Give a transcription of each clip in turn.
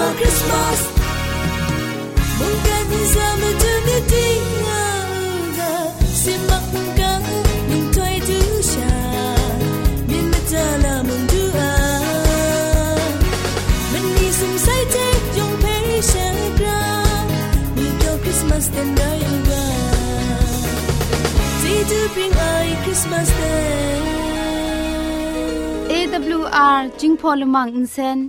for Christmas Buông cái mình ra mà đưa mi đi ngờ Xin mặc buông cắn Mình thuê thứ trà Mình mất là mình đưa à Mình đi xung say thế Dùng phê sẽ ra Mình kêu Christmas đến đời yêu ra Chỉ đưa bình ai Christmas Day AWR Jingpo Mang Insen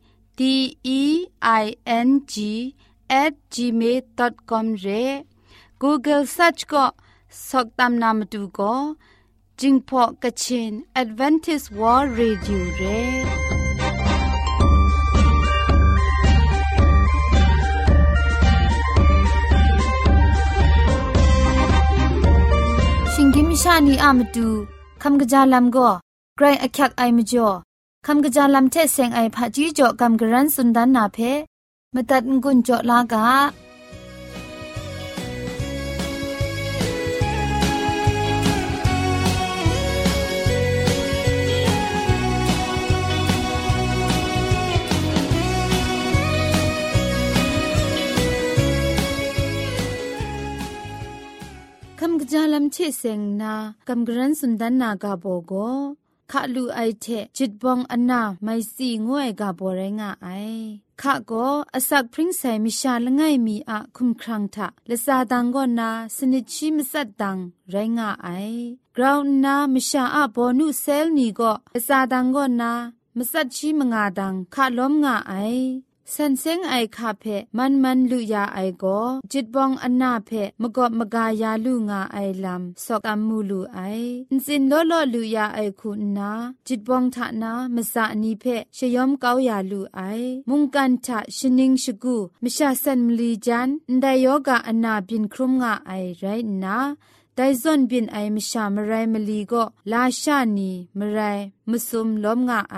e i n g at gmail.com re google search ko soktam namatu ko jingpho kachin advantage world radio re singim shani amatu kamgajalam go ใครอักยักไอมจ่อคำกระจายลำเทเซงไอผาจีจ่อคำกระร้นสุนดานนาเพมตัดงุนจ่อลากาคำกระจายลำเทเซงนากำกรร้นสุนดานนากาโบโกခါလူအိုက်တဲ့จิตบองอนาไม่สีง่วยกาบอเรงาไอခါကောအစက်ပရင်းဆိုင်မရှာလငိုင်မီအခုမ်ခရန်ထလစာတန်ကောနာစနစ်ချီမစက်တန်ရိုင်းငါအိုင်ဂရောင်းနာမရှာအဘောနုဆဲလနီကောအစာတန်ကောနာမစက်ချီမငါတန်ခါလုံးငါအိုင်สันเซงไอคาเพมันมันลุยาไอโกจิตบองอันนาเพมกอบมกายาลุงาไอลำสอกอัมมูลูไออินสินโลโลลุยาไอคุณนาจิตบองทะนามสะนีเพชยอมเกายาลูไอมุงกันทะชนิงชกูมชาสันมลีจันไดโยกาอันนาบินครุมงาไอไรนาไดซอนบินไอมชามไรมลีก็ลาชานีมไรมซุมล้อมงาไอ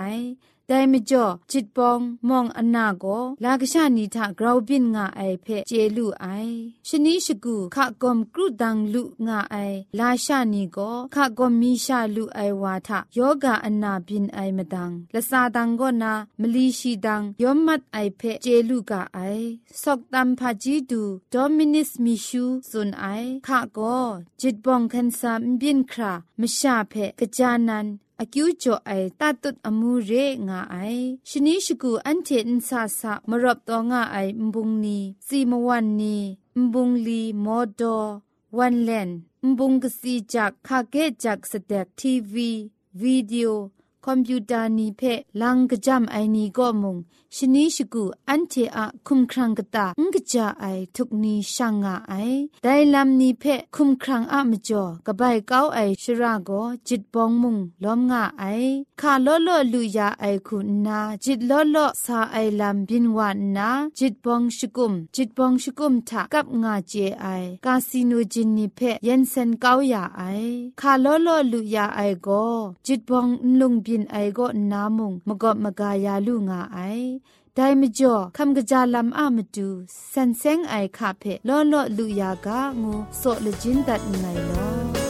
ไดมจ่อจิตปองมองอนาโกลากชะนีทากราวบินงาไอเพเจลูไอชนิชกุขะกอมกรุดังลุงาไอลาชะนีโกขะกอมมีชะลุไอวาทะโยกาอนาบินไอมดังละซาดังโกนามลีชีดังยอมมัดไอเพเจลูกาไอซอกตัมพาจีดูโดมินิสมิชูซุนไอขะโกจิตปองคันซามบินครามชะเพกจานันအကျူးကျော်အိုင်တတ်တုတ်အမှုရေငါအိုင်ရှနီရှိကူအန်တီအန်ဆာဆာမရော့တော့ငါအိုင်ဘုံနီစီမဝန်နီဘုံလီမော်ဒေါ်ဝန်လန်ဘုံကစီဂျက်ခါကေဂျက်စတက်တီဗီဗီဒီယိုคอมพิวเตอร์นี้เพลังกะจำไอนีก็มุงชนิชกูอันเทอะ คุมครังกะตาอุงกจจาไอทุกนี้ช่างองาไอ ได้ลัมนี้เพคุมครังอะมจ่อกะยเก้าไอชราโก จิตบองมุงล้อมงาไอคาล้อล้อลุยาไอคุณนาจิตล้อล้อสาไอลัมบินวานนาจิตบองชกุม จิตบองชกุมทักกับงาเจไอกาซิโนจินนี้เพเยันเซนเก้ายาไอคาล้อล้อลุยาไอก็จิตบองลุงบิยินไอก็นามุงมกอบมกายาลูงาไอได้มจ่อคำกระจาลำอามาดูสันเซงไอคาเพลอลอลุยากางูโซลจินตัดไงลอ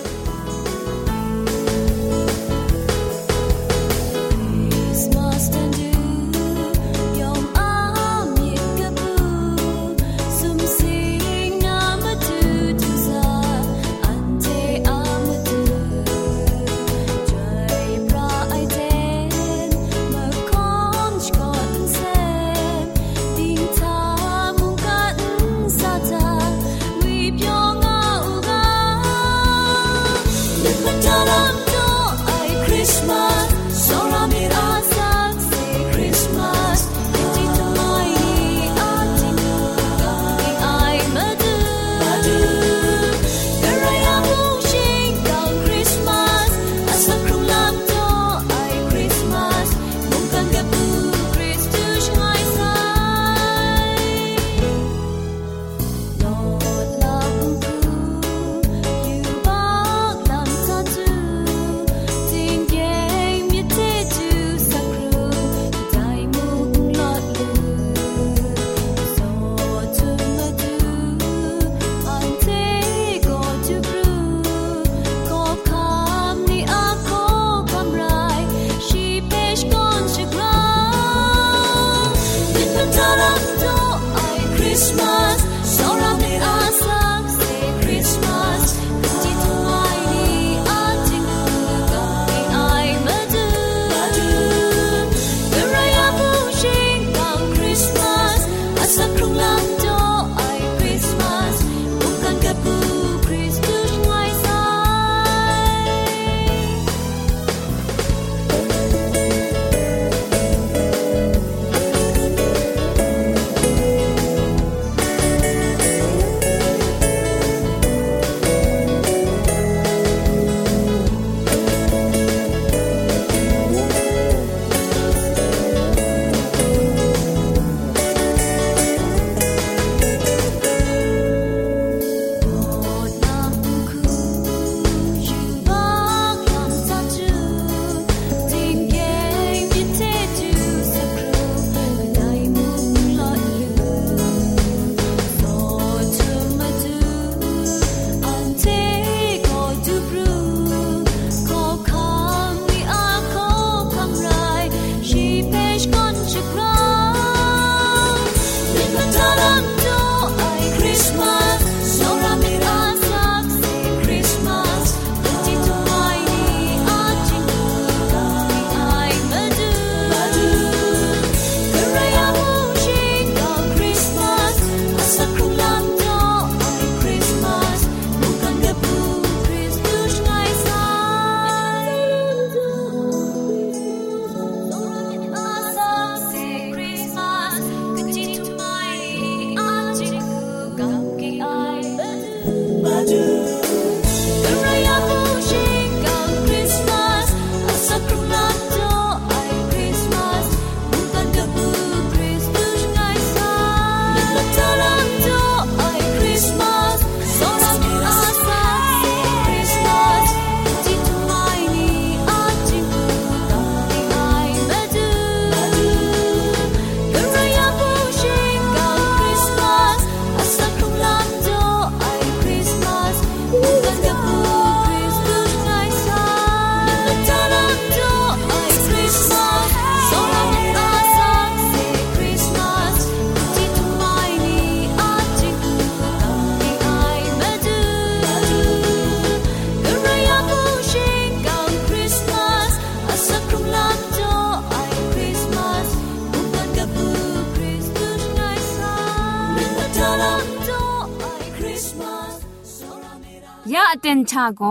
ยะอเตนชาโก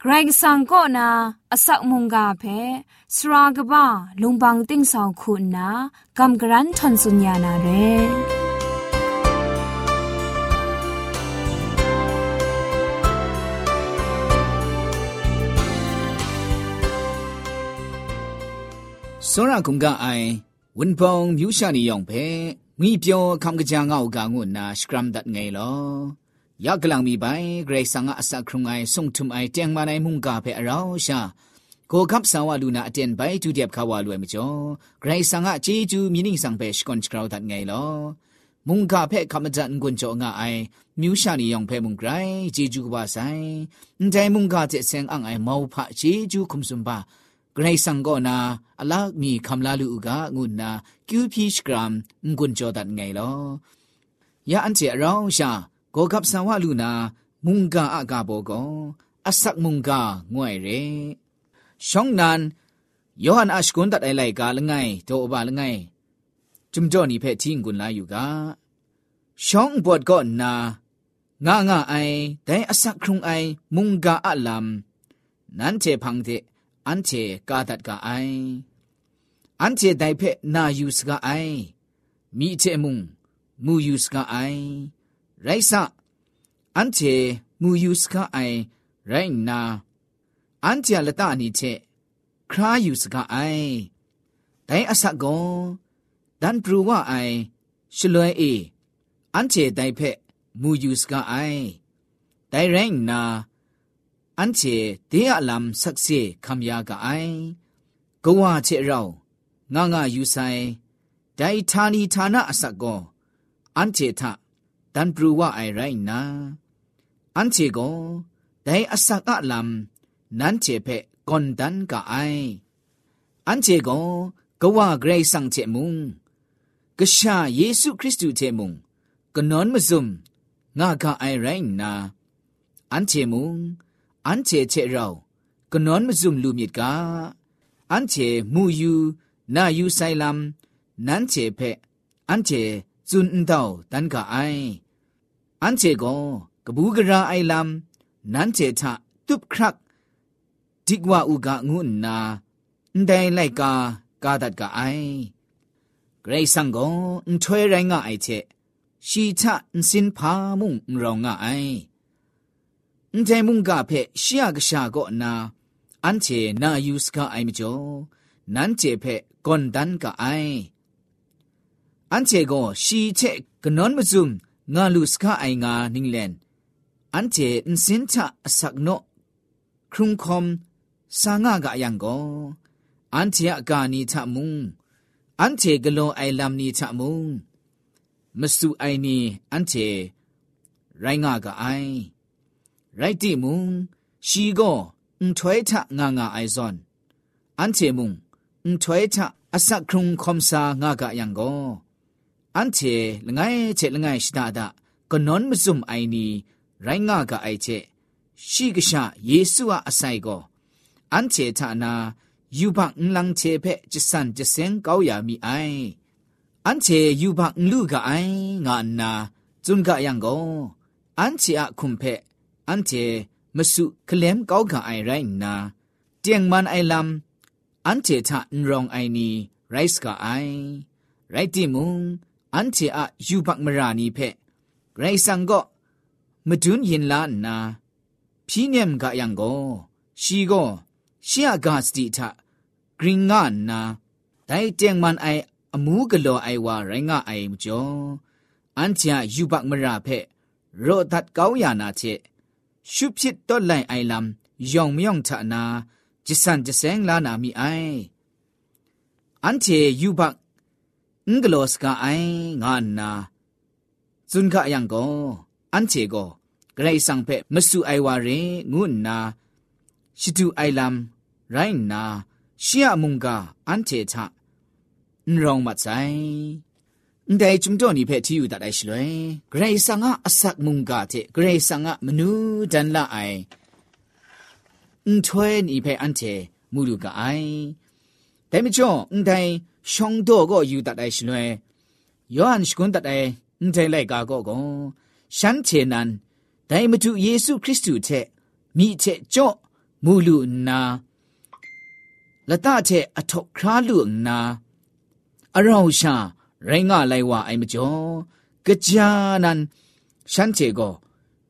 เกรงสังก็นาอสักมุงกาเพสรากบ้าลุงบังติ้งสองคุณนากำกรันทนสุญญานาเรစောရကုံကအိုင်ဝန်ဖုံမြူရှာနေရောင်ပဲမိပြောခံကြငောက်ကငုနာစကရမ်ဒတ်ငဲလောยักกลังมีใบเกรสังอาศักครุงไอส่งทุมไอเจียงมาในมุงกาเพอเราชาကိုကပ်ဆာဝလူနာအတန်ပိုင်တူတဲ့ခါဝလွယ်မကျော်ဂရိဆန်ကအခြေကျူမြင်းင်းဆောင်ပဲရှကွန်ချ်ကရောဒတ်ငယ်လောမုန်ကဖဲခမဇန်ကွန်ကျော်ငါအိုင်မြူးရှာနေရောင်ဖဲမုန်ဂရိုင်းအခြေကျူကပါဆိုင်အန်တိုင်းမုန်ကတဲ့ဆန်အန်အိုင်မောဖအခြေကျူခုံစွန်ပါဂရိဆန်ကောနာအလာမီခမလာလူဥကငုနာကျူဖီရှ်ဂရမ်ငွန်ကျော်ဒတ်ငယ်လောယာအန်ချေရောင်ရှာကိုကပ်ဆန်ဝလူနာမုန်ကအကဘောကောအဆက်မုန်ကငွဲ့ရဲရှောင်းနန်ယောဟန်အရှကွန်တတ်အိုင်လိုက်ကလငိုင်တောအဘလငိုင်จุมจ่อนี่เพ่ทิ้งกุนลาอยู่กาช่องบวดก็นางางาไอแต่อสักครุงไอมุงกาอะลัมนั้นเจพังเทอันเจกาตัดกาไออันเจไดเพ่นายูสกาไอมีเจมุงมูยูสกาไอရိုက်ဆာအန်ချေမူယူစကအိုင်ရိုင်နာအန်ချာလတအနိချက်ခရာယူစကအိုင်ဒိုင်အဆကွန်ဒန်ပရူဝအိုင်ရှလွဲအေအန်ချေတိုင်ဖက်မူယူစကအိုင်ဒိုင်ရိုင်နာအန်ချေဒေအလမ်ဆက်စေခမယာကအိုင်ဂဝါချေရောင်ငငယူဆိုင်ဒိုင်ဌာနီဌာနအဆကွန်အန်ချေထတန်ပရူဝအိုင်ရိုင်နာအန်ချေကိုဒိုင်အစကအလမ်နန်ချေဖက်ကွန်ဒန်ကအိုင်အန်ချေကိုကဝဂရိတ်ဆန့်ချေမုံကရှာယေရှုခရစ်တုချေမုံကနွန်မဇုံငါကအိုင်ရိုင်နာအန်ချေမုံအန်ချေချေရောကနွန်မဇုံလူမြစ်ကအန်ချေမူယူနာယူဆိုင်လမ်နန်ချေဖက်အန်ချေจุนเตาตันกะไอ อันเจโกกบูกระไอลำนั้นเจทะตุบครักจิกว่าอุกะงุนนาได้ไลกากาดัดกะไอเกรซังโกนช่วยไรงะไอเจชีทะนสินพามุงรองะไอန်တေမုန်ကဖေရှယကရှာကောနာအန်ချေနာယူစကအိုင်မကျော်နန်ချေဖေကွန်ဒန်ကအိုင်อันเจก็ชีเชกนอนมซุมงาลูสกาไองานิงเลนอันเจอินสินทะสักโนครุงคอมสางากะยังก็อันเจกานีทะมุงอันเจกโลไอลัมนีทะมุงมสุไอนีอันเจไรงากะไอไรติมุงชีก็อุนถอยทะงางาไอซอนอันเจมุงอุนถอยทะอสักครุงคอมสางากะยังก็อันเชลงไงเชลงไงชิดาดาก็นอนมซุมไอนีไรงากะไอเชရှိကရှာယေစုအားအဆိုင်ကိုအန်ချေဌာနာယူဘန်လန်ချေဖက်ဂျစန်ဂျစင်ကောယာမီအိုင်အန်ချေယူဘန်လူကအိုင်ငါနာဇွန်ကယံကိုအန်ချေအခုံဖက်အန်ချေမစုကလမ်ကောကအိုင်ရိုင်နာတຽງမန်အိုင်လမ်အန်ချေဌာန်ရောင်အိုင်နီရိုက်စ်ကအိုင်ရိုက်တီမုံอันเทอะยูบักมรานีเพไรสังก็มาดุนยินลานนาพี่เนมกะยังก็ชีก็ชีอากาสติทะกริงงานนาแต่เจียงมันไออมูกะโลไอวาไรงะไอมจออันเทอะยูบักมราเพโรดัดเกาหยานาเทชุบชิดต้นไลไอลำยองมยองทะนาจิสันจะแสงลานามีไออันเทยูบักငကလောစကအိုင်ငါနာဇွန်ခအယံကောအန်ချေကောဂရိတ်ဆောင်ဖက်မဆူအိုင်ဝါရင်ငုနာရှိတူအိုင်လမ်ရိုင်းနာရှီယမုန်ကအန်ချေချအန်ရောင်မဆိုင်န်တိုင်จุมတော်နိဖဲတီယူတတ်အိုင်ရှလွင်ဂရေဆာငါအဆက်မုန်ကတဲ့ဂရေဆာငါမနူဒန်လာအိုင်အန်ထွဲနိဖဲအန်ချေမူလူကအိုင်ဒါမကျော်အန်တိုင်兄多个有得来是嘞，约翰是讲得来，唔在来家个讲，山前人，但么主耶稣基督切，密切做母路那，那大切阿托卡路那，阿绕下人家来话哎么叫，个家人山前个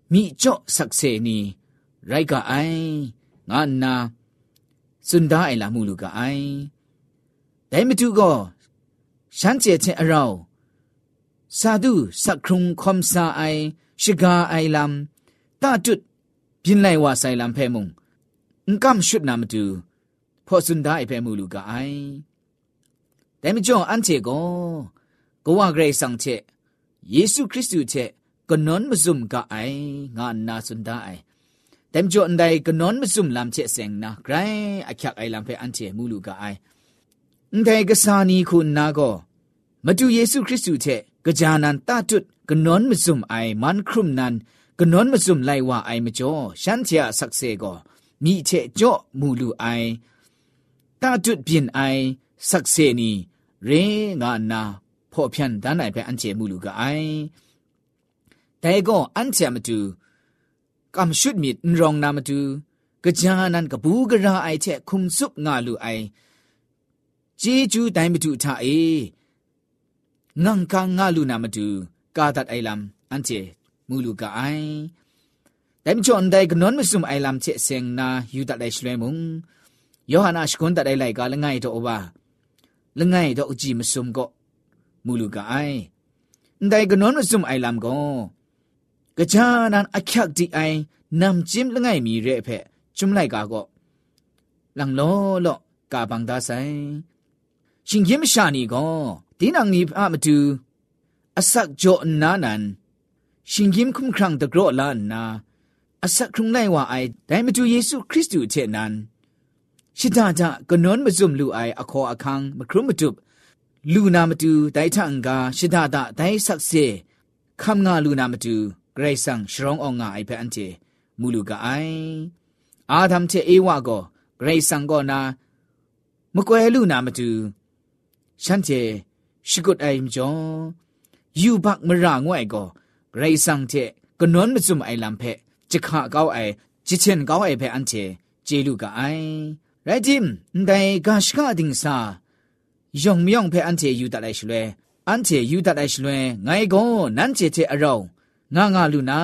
密做实事呢，来个哎，俺那，顺达哎啦母路个哎。ဒိုင်မတူကောရှမ်းကျဲချင်းအရောင်စာဒုစခရုံခွန်စာအိုင်ရှိဂါအိုင်လမ်တာတုတ်ပြင်းလိုက်ဝဆိုင်လမ်ဖဲမုံအင်ကမ်ရှုနာမတူဖောစွန်ဒိုင်ဖဲမူလူကအိုင်ဒိုင်မကျော်အန်ချေကောကောဝဂရေဆောင်ချေယေရှုခရစ်တုချေကနွန်မဇုံကအိုင်ငါနာစွန်ဒိုင်ဒိုင်မကျော်အန်ဒိုင်ကနွန်မဇုံလမ်ချေစ ेंग နာဂရိုင်းအခက်အိုင်လမ်ဖဲအန်ချေမူလူကအိုင်န်တဲကဆာနီခုနာကိုမတူယေရှုခရစ်သူတဲ့ကြာနန်တာတုတ်ကနွန်မစုံအိုင်မန်ခရုမနန်ကနွန်မစုံလိုက်ဝအိုင်မကျော်ရှန်ချာဆက်စေကိုမိချက်ကြော့မူလူအိုင်တာတုတ်ပြင်အိုင်ဆက်စေနီရင်းငါနာဖော်ဖြန်တန်းနိုင်ပဲအန်ချေမူလူကအိုင်တဲကောအန်ချာမတူကမ်ရှုဒမီရောင်နာမတူကြာနန်ကဘူးကရာအိုင်ချက်ခုံစုငါလူအိုင်ကျေးကျူးတိုင်းမတူထအေငန်ကငါလူနာမတူကာဒတ်အိုင်လမ်အန်တီမူလူကအိုင်တိုင်ချွန်ဒိုင်ကနွန်မဆုမအိုင်လမ်ချေဆင်နာယူဒတ်လိုက်ရှလွဲမုံယောဟနာရှကွန်ဒတ်အိုင်လိုက်ကလငိုင်တော့ဘာလငိုင်တော့အကြည့်မဆုမကောမူလူကအိုင်ဒိုင်ကနွန်မဆုမအိုင်လမ်ကောကကြာနန်အခက်ဒီအိုင်နမ်ဂျင်လငိုင်မီရဲဖက်ကျွမ်လိုက်ကာကောလန်လောလောကာဘန်ဒါဆိုင်ရှင်ကင်းမရှာနေကောဒီနန်နီအမတူအဆက်ကြော့နာနန်ရှင်ကင်းခုံခရံတကြော့လာနာအဆက်ခုံနိုင်ဝအိုင်ဒိုင်မတူယေရှုခရစ်တုချက်နန်ရှိတာကြကနွန်မဇုံလူအိုင်အခေါ်အခန်းမခရုမတုလူနာမတူဒိုင်ထန်ကရှိတာဒဒိုင်ဆက်စေခမ်ငါလူနာမတူဂရိတ်ဆန်ရှရောင်းအောင်ငါအိုင်ဖန်တီမူလူကအိုင်အာဒမ်ချေအေဝါကိုဂရိတ်ဆန်ကောနာမကွယ်လူနာမတူฉันเจชิกุดไอมจอยูบักมรางวยก็ไรสังเทกนวนมจุมไอลำเพจิขาเก้าไอจิเชนเก้าไอเพอันเทเจลูกไอไรจิมแต่กาชกาดิงซายองมยองเพอันเทยูตัดไอชลวยอันเทยูตัดไอชลวยไงก็นั่นเจเทอเราငါငါလူနာ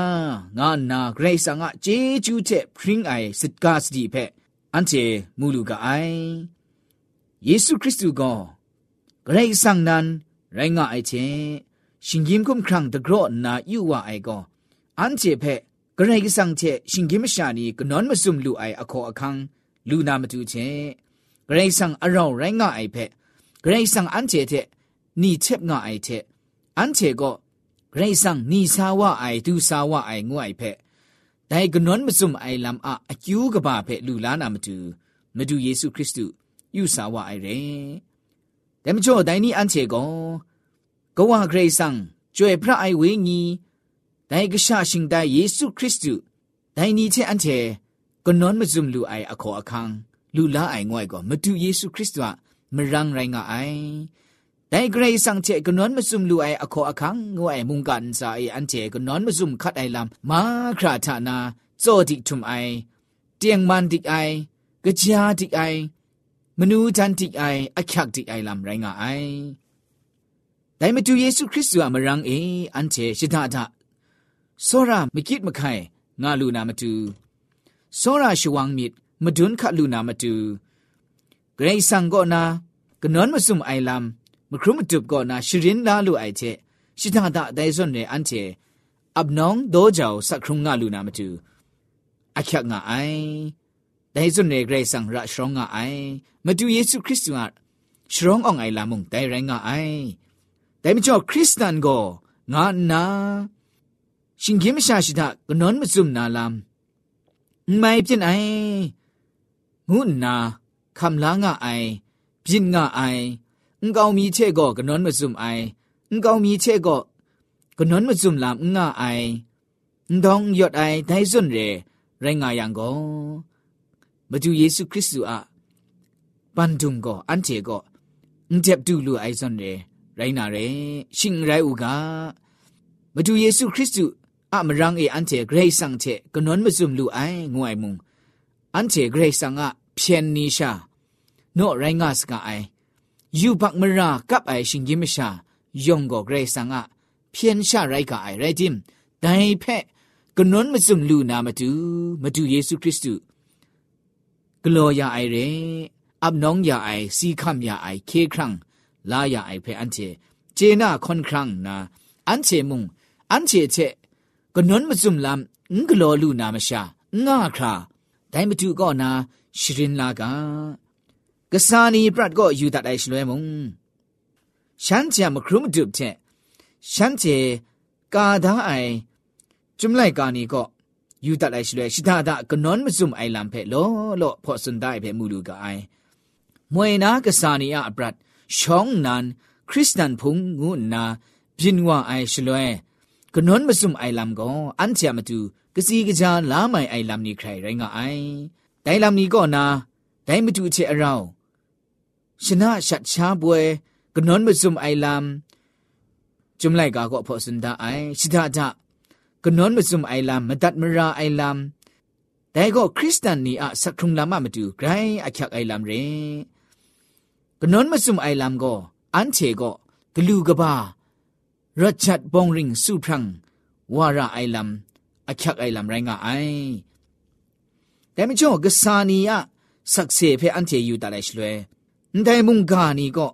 ငါနာဂရိတ်ဆာငါဂျေဂျူးချက်ပရင်းအိုင်စစ်ကာစဒီဖက်အန်ချေမူလူကအိုင်ယေရှုခရစ်သူကောกรสังนั้นไรงะไอเชชิงกิมคุมครั้งตะกรอนาอยู่ว่าไอก็อันเจเพกรสังเชชิงกิมชานีกนอนมาซุมลูไออคออคังลูนามาตูเชกรสังอราวไรงะไอเพกรสังอันเจเทนี่เชบงะไอเทอันเจก็กรสังนี่สาวะไอดูสาวะไองวยเพแต่กนอนมาซุมไอลำอะอคิวกบะเพลูลานามาตูมาดูเยซูคริสต์อยู่สาวะไอเรတမချိုတိုင်းနီအန်ချေကောဂဝါဂရေဆန်ကျွေဖရအိုင်ဝေငီဒိုင်ကရှာရှင်တိုင်ယေရှုခရစ်တုဒိုင်နီချေအန်ချေကနွန်မဇုံလူအိုင်အခေါ်အခန်းလူလာအိုင်ငွိုက်ကောမတူယေရှုခရစ်တုမရန်ရိုင်းငါအိုင်ဒိုင်ဂရေဆန်ချေကနွန်မဇုံလူအိုင်အခေါ်အခန်းငွိုက်မုန်ကန်စာအိုင်အန်ချေကနွန်မဇုံခတ်အိုင်လမ်မာခရာဌာနာဇောဒီထုမ်အိုင်เตียงมันดิกไอกะจาดิกไอมนูจันติไออักยักติไอลำไรงาไอแต่มาดูเยซูคริสต์มารังเออันเชชิดาดาโซราไม่คิดมาใครงาลูนามาดูโซราชวังมิดมาดุนขลูนามาดูเกรซังก็นากนอนมาซุมไอลำมครุมจุบก็นาชรินลาลูไอเชชิดาดาไดซอนเนอันเชอับน้องโดเจ้าสักครุงงาลูนามาดูอักยักงาไอแต่สุนเรนเกงสั่งระสรองไอมาดูเยซูคริสต์ว่าสรงอ่องไอลามุงแต่แรงอไอแต่ไม่ชอบคริสตันก็งานนะชิงเกมชาชิดะกนอนมาซุมนาลามไม่เป็นไอง่นนาคำลางะไอพินงะไออุกเอามีเชก็ก็นอนมาซุมไออุกเอามีเชก็ก็นอนมาซุมลามงะไอดองยอดไอแไทซุนเร่แรงาย่างก็မကျူယေရှုခရစ်သူအပန်ဒုံကောအန်တေကောအန်တက်တူလူအိုင်စွန်ရဲရိုင်းနာရဲရှင်ရိုင်ဥကမကျူယေရှုခရစ်သူအမရန်အေအန်တေဂရေးဆန်တေကနွန်မဇုံလူအိုင်ငွိုင်မုံအန်တေဂရေးဆန်ကဖျန်နီရှာနော့ရိုင်းငါစကအိုင်ယူဘတ်မရာကပ်အိုင်ရှင်ကြီးမရှာယုံကောဂရေးဆန်ကဖျန်ရှာရိုက်ကအိုင်ရဲဂျင်ဒိုင်ဖက်ကနွန်မဇုံလူနာမတူမတူယေရှုခရစ်သူกลัวยาไอเรอับน้องยาไอซีคำยาไอเคครั้ง ลายาไอเพออันเจเจน่าค่อนครั้งนะ อันเจมุง อันเจเจกนนมาซุมลำงกลัวลูนามชาง่าคราได้มาดูก็นาชรินลากากษานีปรัดก็อยู่ตัดไอชลวยมุงฉันจะมาครุมดุบเจฉันเจกาดาไอจุมไลกานีก็ယူတတ်လိုက်ရှိလဲရှိတာဒါကနွန်မစုံအိုင်လမ်ဖဲလောလောဖော့စန်ဒိုင်ဖဲမူလူကအိုင်မွေနာကစာနီယအပရတ်ရှောင်းနန်ခရစ်စတန်ဖုန်ငုနာပြင်းဝအိုင်ရှလွဲကနွန်မစုံအိုင်လမ်ကောအန်ချာမတူကစီကကြလာမိုင်အိုင်လမ်နီခရိုင်ရိုင်းကအိုင်ဒိုင်လမ်နီကောနာဒိုင်မတူချေအရောင်ชนะชัดชาบวยกนนมซุมไอลามจุมไลกาก็พอสุนดาไอชิดาดากนนมซุมไอลามมดัดมราไอลามแต่ก็คริสตันนี่อะสักครุงลามามาดูไกรอะคักไอลามเรกนนมซุมไอลามก็อันเชก็กลูกบารจัดบองริงสุพรังวาระไอลามอะคักไอลามไรงาไอแต่ไม่ชอบกษานีอะสักเสเพออันเชอยู่ตาไลชลวยแต่มุงกานีก็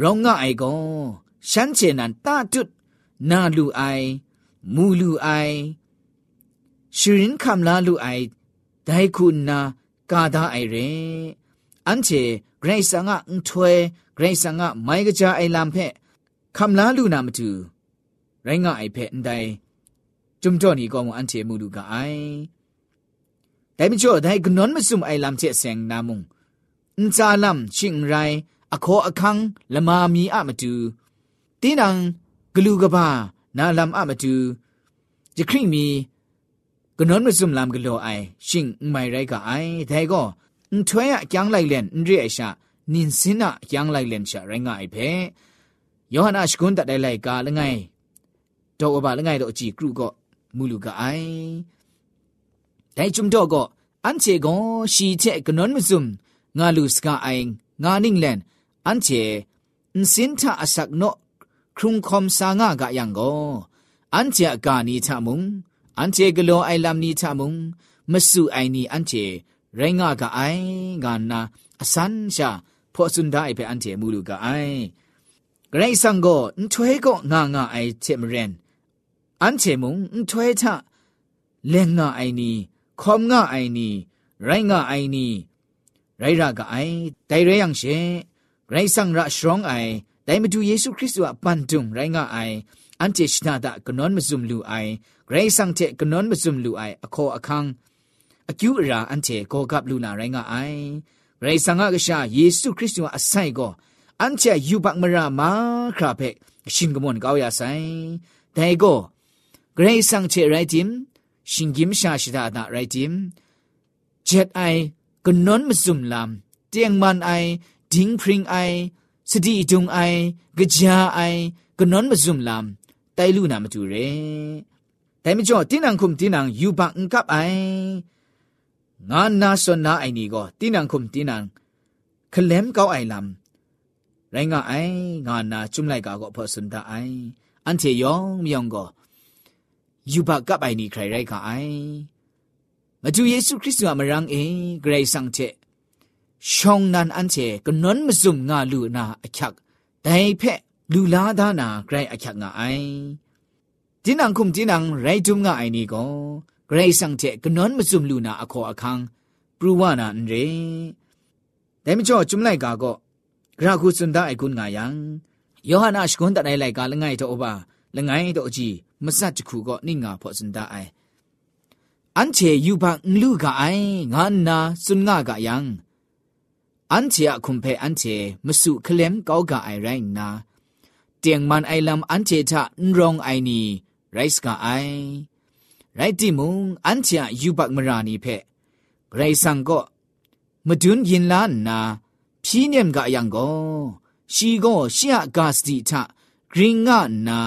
ร้องง่ายก็ฉันเชนันตาจุดนาลูไอမူလူအိုင်ရှင်ရင်ခမ်လာလူအိုင်ဒိုင်ခုနာကာဒါအိုင်ရင်အန်ချေဂရိတ်ဆာငါအန်ထွဲဂရိတ်ဆာငါမိုင်ကကြအိုင်လမ်ဖက်ခမ်လာလူနာမတူရိုင်းငါအိုင်ဖက်အန်တိုင်จุมจ่อนี่ก็มันอันเทมูดูกไอแต่ไม่จ่อได้กนนมาซุมไอลำเจเสงนามุงอินจาลำชิงไรอโคอคังละมามีอะมาดูตีนังกลูกบ้าနာလမ်အမတူဂျခရီမီကနွန်မစုံလမ်ကလောအိုင်ရှင်မိုင်ရိုက်ကအိုင်ဒဲကောအန်ထွဲအကျန်းလိုက်လန်အန်ရီအရှာနင်းစင်နာအကျန်းလိုက်လန်ရှာရိုင်းငါအိုင်ဖဲယောဟနာရှကွန်းတတိုင်လိုက်ကလငိုင်းတော့ဘာလငိုင်းတော့အကြည့်ကရုကောမူလူကအိုင်ဒဲဂျုံတော့ကောအန်ချေကောရှီချေကနွန်မစုံငါလူစကအိုင်ငါနင်းလန်အန်ချေအန်စင်တာအစက်နော့ครุงคอมสางากะยังก็อันเจกานีทะมุงอันเจกโลไอลัมนีทะมุงมสุไอนีอันเจไรงากะไอกานาอสันชาพอสุนดาไอเปอันเจมูลูกะไอไรสังก็นถวยก็งางาไอเจมเรนอันเจมุงนถวยทะเลงงาไอนีคอมงาไอนีไรงงาไอนีไรรากะไอไดเรยังเชไรสังระชรองไอဒိုင်မတူယေရှုခရစ်တုအပန်တုံရိုင်းကအိုင်အန်တီရှနာဒကနွန်မဇုံလူအိုင်ဂရိတ်ဆန်တဲ့ကနွန်မဇုံလူအိုင်အခေါ်အခန်းအကျူအရာအန်တီကိုကပ်လူနာရိုင်းကအိုင်ဂရိတ်ဆန်ကကရှာယေရှုခရစ်တုအဆိုင်ကိုအန်တီယူဘတ်မရာမာခရာဖက်ရှင်ကမွန်ကောက်ရဆိုင်ဒိုင်ကိုဂရိတ်ဆန်ချေရိုက်တင်ရှင်ဂိမရှာရှိတာဒါရိုက်တင်ဂျက်အိုင်ကနွန်မဇုံလမ်เตียงมันไอดิงพริงไอสติจุงไอกะจาไอกะนอนมะซุมลามไตลูนามะจูเรแต่ไม่จ่อตินังคุมตินังยูบังอังกับไองานนาสนนาไอนี่ก็ตินังคุมตินังคลมเกาไอลำไรงาไองานนาจุมไลกาก็พอสุนดาไออันเทยองมยองก็ยูบักกับไอนี่ใครไรกาไอมาดูเยซูคริสต์มามรังเอเกรซังเทရှောင်းနန်အန်ချေကနွန်မစုံငါလူနာအချက်ဒိုင်ဖက်လူလာဒါနာဂရိုင်အချက်ငါအိုင်ဒီနန်ခုမ်ဒီနန်ရိုင်ဂျုံငါအိုင်နီကိုဂရိုင်ဆန်ချေကနွန်မစုံလူနာအခေါ်အခန်းပရူဝနာအန်ရေဒိုင်မချောဂျုံလိုက်ကာကောဂရာခုစန္ဒအိုင်ကွန်ငါယံယောဟနာရှကွန်တတိုင်လိုက်ကာလငိုင်တော့ဘာလငိုင်တော့အကြီးမဆတ်တခုကောနိငါဖောစန္ဒအိုင်อันเชยูบังลูกาไองานนาสุนงากะยังอันเจียคุมเพอันเจมสุเคลมก้ากไอแรงนาเตียงมันไอลำอันเจทะนรองไอนีไรสกาไอไรติมุงอันเจียยูบักมรานีเพไรสังก็มาดุนยินลานนาพี่เนียมกะยังก็ชีก็เชียกาสติทะกริงงานา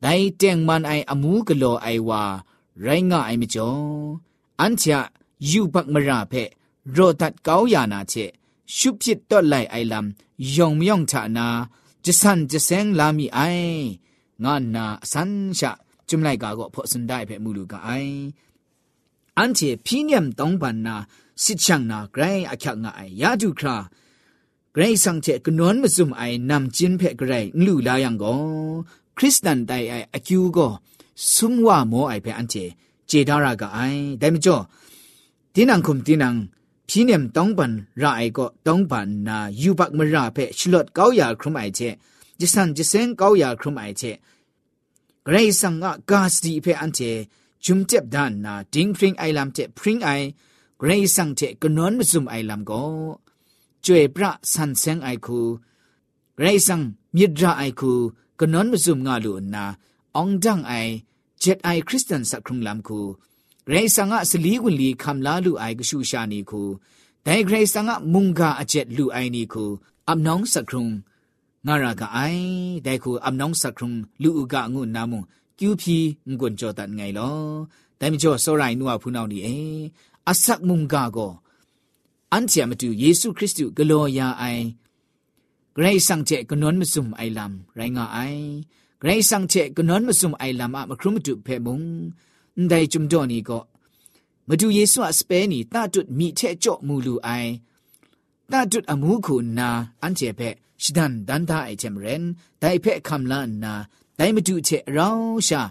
ไดเตียงมันไออมูกโลไอวาไรงาไอมิจออันเจียยูบักมราเพโรตัดเกาหยานาเชရှုပြစ်တော့လိုက်အိုင်လမ်ယုံမြောင်ချာနာဂျဆန်ဂျဆန်လာမီအိုင်ငါနာအစန်းရှာจุมไลกาก็พอสันได้เปมูลูกาไออันเจพีเนียมต้องปันนาสิชังนาไกรอักขะงาไอยาดูคราไกรสังเจกนวนมซุมไอนำจินเพไกรลูลายังก็คริสตันไดไออคิวก็ซุมว่าโมไอเปอันเจเจดารากาไอไดมจ่อดินังคุมดินังพี่เนี่ยต้องปันรายก็ต้องปันนายูบักมราเพชลดเก้าอยาครุมไอเจจิสันจิเซนเก้าอยาครุมไอเจกรสังกาสติเพอันเจจุมเจ็บดานนาดิงพริงไอลำเจพริงไอกรสังเจกนอนมซุมไอลำก็จวยพระสันเซงไอคูกรสังมิตรไอคูกนอนมซุมงาลูนาองดังไอเจ็ดไอคริสเตนสักครุงลำคูရေဆန်ကစလီဝလီခမ်လာလူအိုင်ကရှူရှာနီခုဒိုင်ဂရေဆန်ကမုန်ကအချက်လူအိုင်နီခုအမ်နောင်စခရုံငါရကအိုင်ဒိုင်ခုအမ်နောင်စခရုံလူဥကငုနာမွန်ကျူဖြီငွန်ကြောတန်ငိုင်လောဒိုင်မကျော်စောရိုင်နူဝဖူနောင်နီအေအဆက်မုန်ကကိုအန်ချာမတူယေရှုခရစ်တုဂလောယာအိုင်ဂရိတ်ဆန်ချေကနွန်မစုံအိုင်လမ်ရိုင်းငါအိုင်ဂရိတ်ဆန်ချေကနွန်မစုံအိုင်လမ်အမခရုမတူဖေမုံန်ဒိုင်ဂျုံဒိုနီကိုမဒူယေဆုအစပဲနီတာတွတ်မိတဲ့ကြော့မူလူအိုင်တာတွတ်အမှုခုနာအန်ကျေဖက်ရှဒန်ဒန်တာအိုင်ချမ်ရန်ဒိုင်ဖက်ခမ်လာနာဒိုင်မဒူချက်ရောင်းရှာ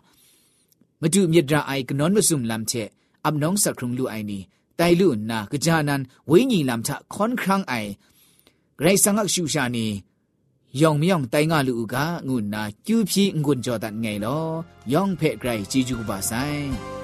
မဒူမြစ်ဒရာအိုင်ကနွန်မစုံလမ်ချက်အပ်နောင်းစခရုံလူအိုင်နီတိုင်လူနာကကြနန်ဝိညာဉ်လမ်ချခွန်ခရန်းအိုင်ဂရိတ်စငတ်ရှူရှာနီယောင်မြောင်တိုင်ကလူကငုနာကျူးဖြီးငွန်ကြောတန်ငယ်လောယောင်ဖဲ့ကြိုက်ជីဂျူပါဆိုင်